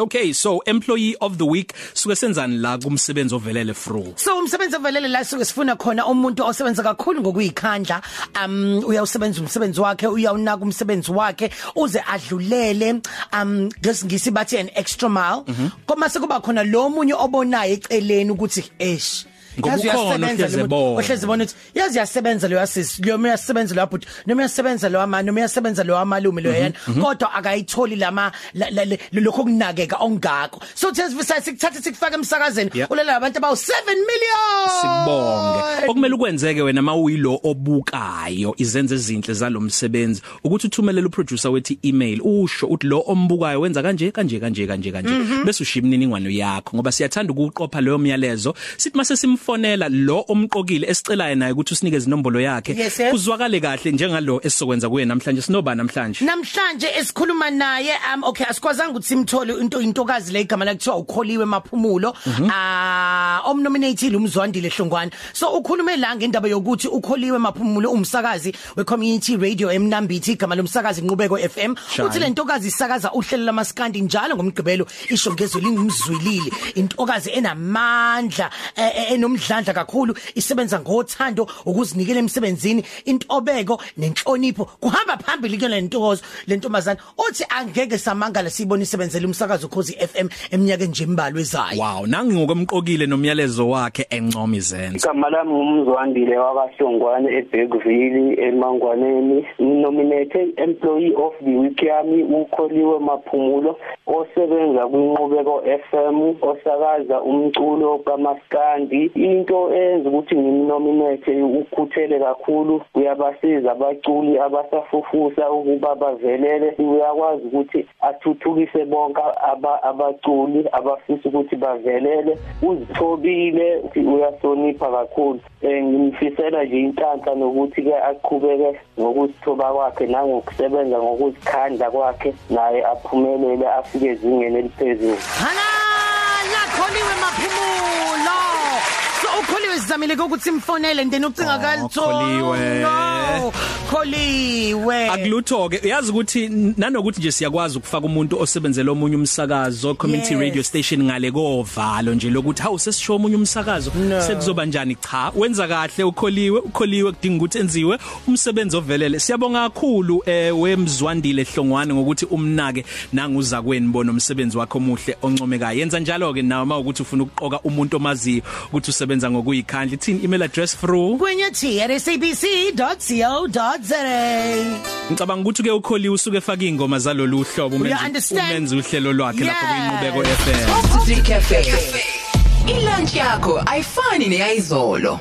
Okay so employee of the week suke senzani la kumsebenzi ovelele fro So umsebenzi ovelele la suke sifuna khona umuntu osebenza kakhulu ngokuyikhandla um uyawusebenza umsebenzi wakhe uyawunaka umsebenzi wakhe uze adlulele um ngesingisi bathi an extra mile. Koma sekuba khona lo munye obonayo eceleni ukuthi eish yazi uyasebenza muntu, bona. ukuthi yazi yasebenza lo yasisi lo uyasebenza lo yabhuti noma uyasebenza lo ama noma uyasebenza lo amalume lo yena kodwa akayitholi lama la- la- la- lokho kunakeka ongako. So thesivisa sikuthatha sikufaka emsakazeni ulela abantu abawu 7 million! Sibonge. Okumele ukwenzeke wena mawuyilo obukayo izenze ezinhle zalomsebenzi ukuthi uthumelele uproducer wethi email usho uthi lo ombukayo wenza kanje kanje kanje kanje kanje. Bese ushiya imininingwane yakho ngoba siyathanda ukuqopha leyo myalezo. Sithi mase simfonela lo omqokile esicelayo naye ukuthi usinike inombolo yakhe Yes, yes. kuzwakale kahle njengalo esizokwenza kuye namhlanje. Sinoba namhlanje? Namhlanje esikhuluma naye um okay asikwazanga ukuthi simthole into intokazi le igama lakuthiwa ukholiwe maphumulo. Ah omnominated umzwandile hlongwane. So ukhulume la ngendaba yokuthi ukholiwe maphumulo umsakazi we community radio emnambithi igama lomsakazi Nqubeko FM uthi le ntokazi isakaza uhlelo lamaskandi njalo ngomgqibelo isho ngezwi lingumzwilili. Intokazi enamandla eh, eh, enomdlandla kakhulu isebenza ngothando ukuzinikela emsebenzini intobeko nenhlonipho. Kuhamba phambili kule ntokozo lentombazana uthi angeke samangala siyibona isebenzele umsakazo ukhozi FM eminyaka nje imbalwa ezayo wow nangi ngokomqokile nomyalezo wakhe encoma izenzo igama lami ngumzwandile wakahlongwane eBergville emangwaneni. Nominated employee of the week yami ukholiwe maphumulo osebenza kwinqubeko FM osakaza umculo kamaskandi. Into eyenza ukuthi ngimnominate ukhuthele kakhulu uyabasiza abaculi abasafufusa ukuba bavelele. Uyakwazi ukuthi athuthukise bonke aba- abaculi abafisa ukuthi bavelele. Uzithobile uyahlonipha kakhulu. Eh ngimfisela nje inhlanhla nokuthi ke aqhubeke ngokuzithoba kwakhe nangokusebenza ngokuzikhandla kwakhe naye aphumelele afike ezingeni eliphezulu. Halala kholiwe maphumulo. So ukholiwe sizamile ukuthi simfonele ndeni ucinga Oh, kalitho Kholiwe. no kholiwe. Akulutho ke uyazi ukuthi nanokuthi nje siyakwazi ukufaka umuntu osebenzela omunye umsakazo community Yes. radio station ngale kovalo nje lokuthi hawu sesisho omunye umsakazo. No. sekuzoba njani cha wenza kahle ukholiwe ukholiwe kudinga ukuthi enziwe umsebenzi ovelele. Siyabonga kakhulu eh wemzwandile hlongwane ngokuthi umnake nanguza kweni bona umsebenzi wakhe omuhle oncomekayo. Yenza njalo ke nawe mawukuthi ufuna ukuqoka umuntu omaziyo ukuthi usebenza ngokuyikhandla ithini email address through kwenye t at sabc.co.za Ngicabanga ukuthi ke ukholiwe usuke efaka ingoma zalolu hlobo You umenze understand? umenze uhlelo lwakhe lapho Yes. kuyinqubeko FM Coffee Cafe. Ilunch yakho ayifani neyizolo.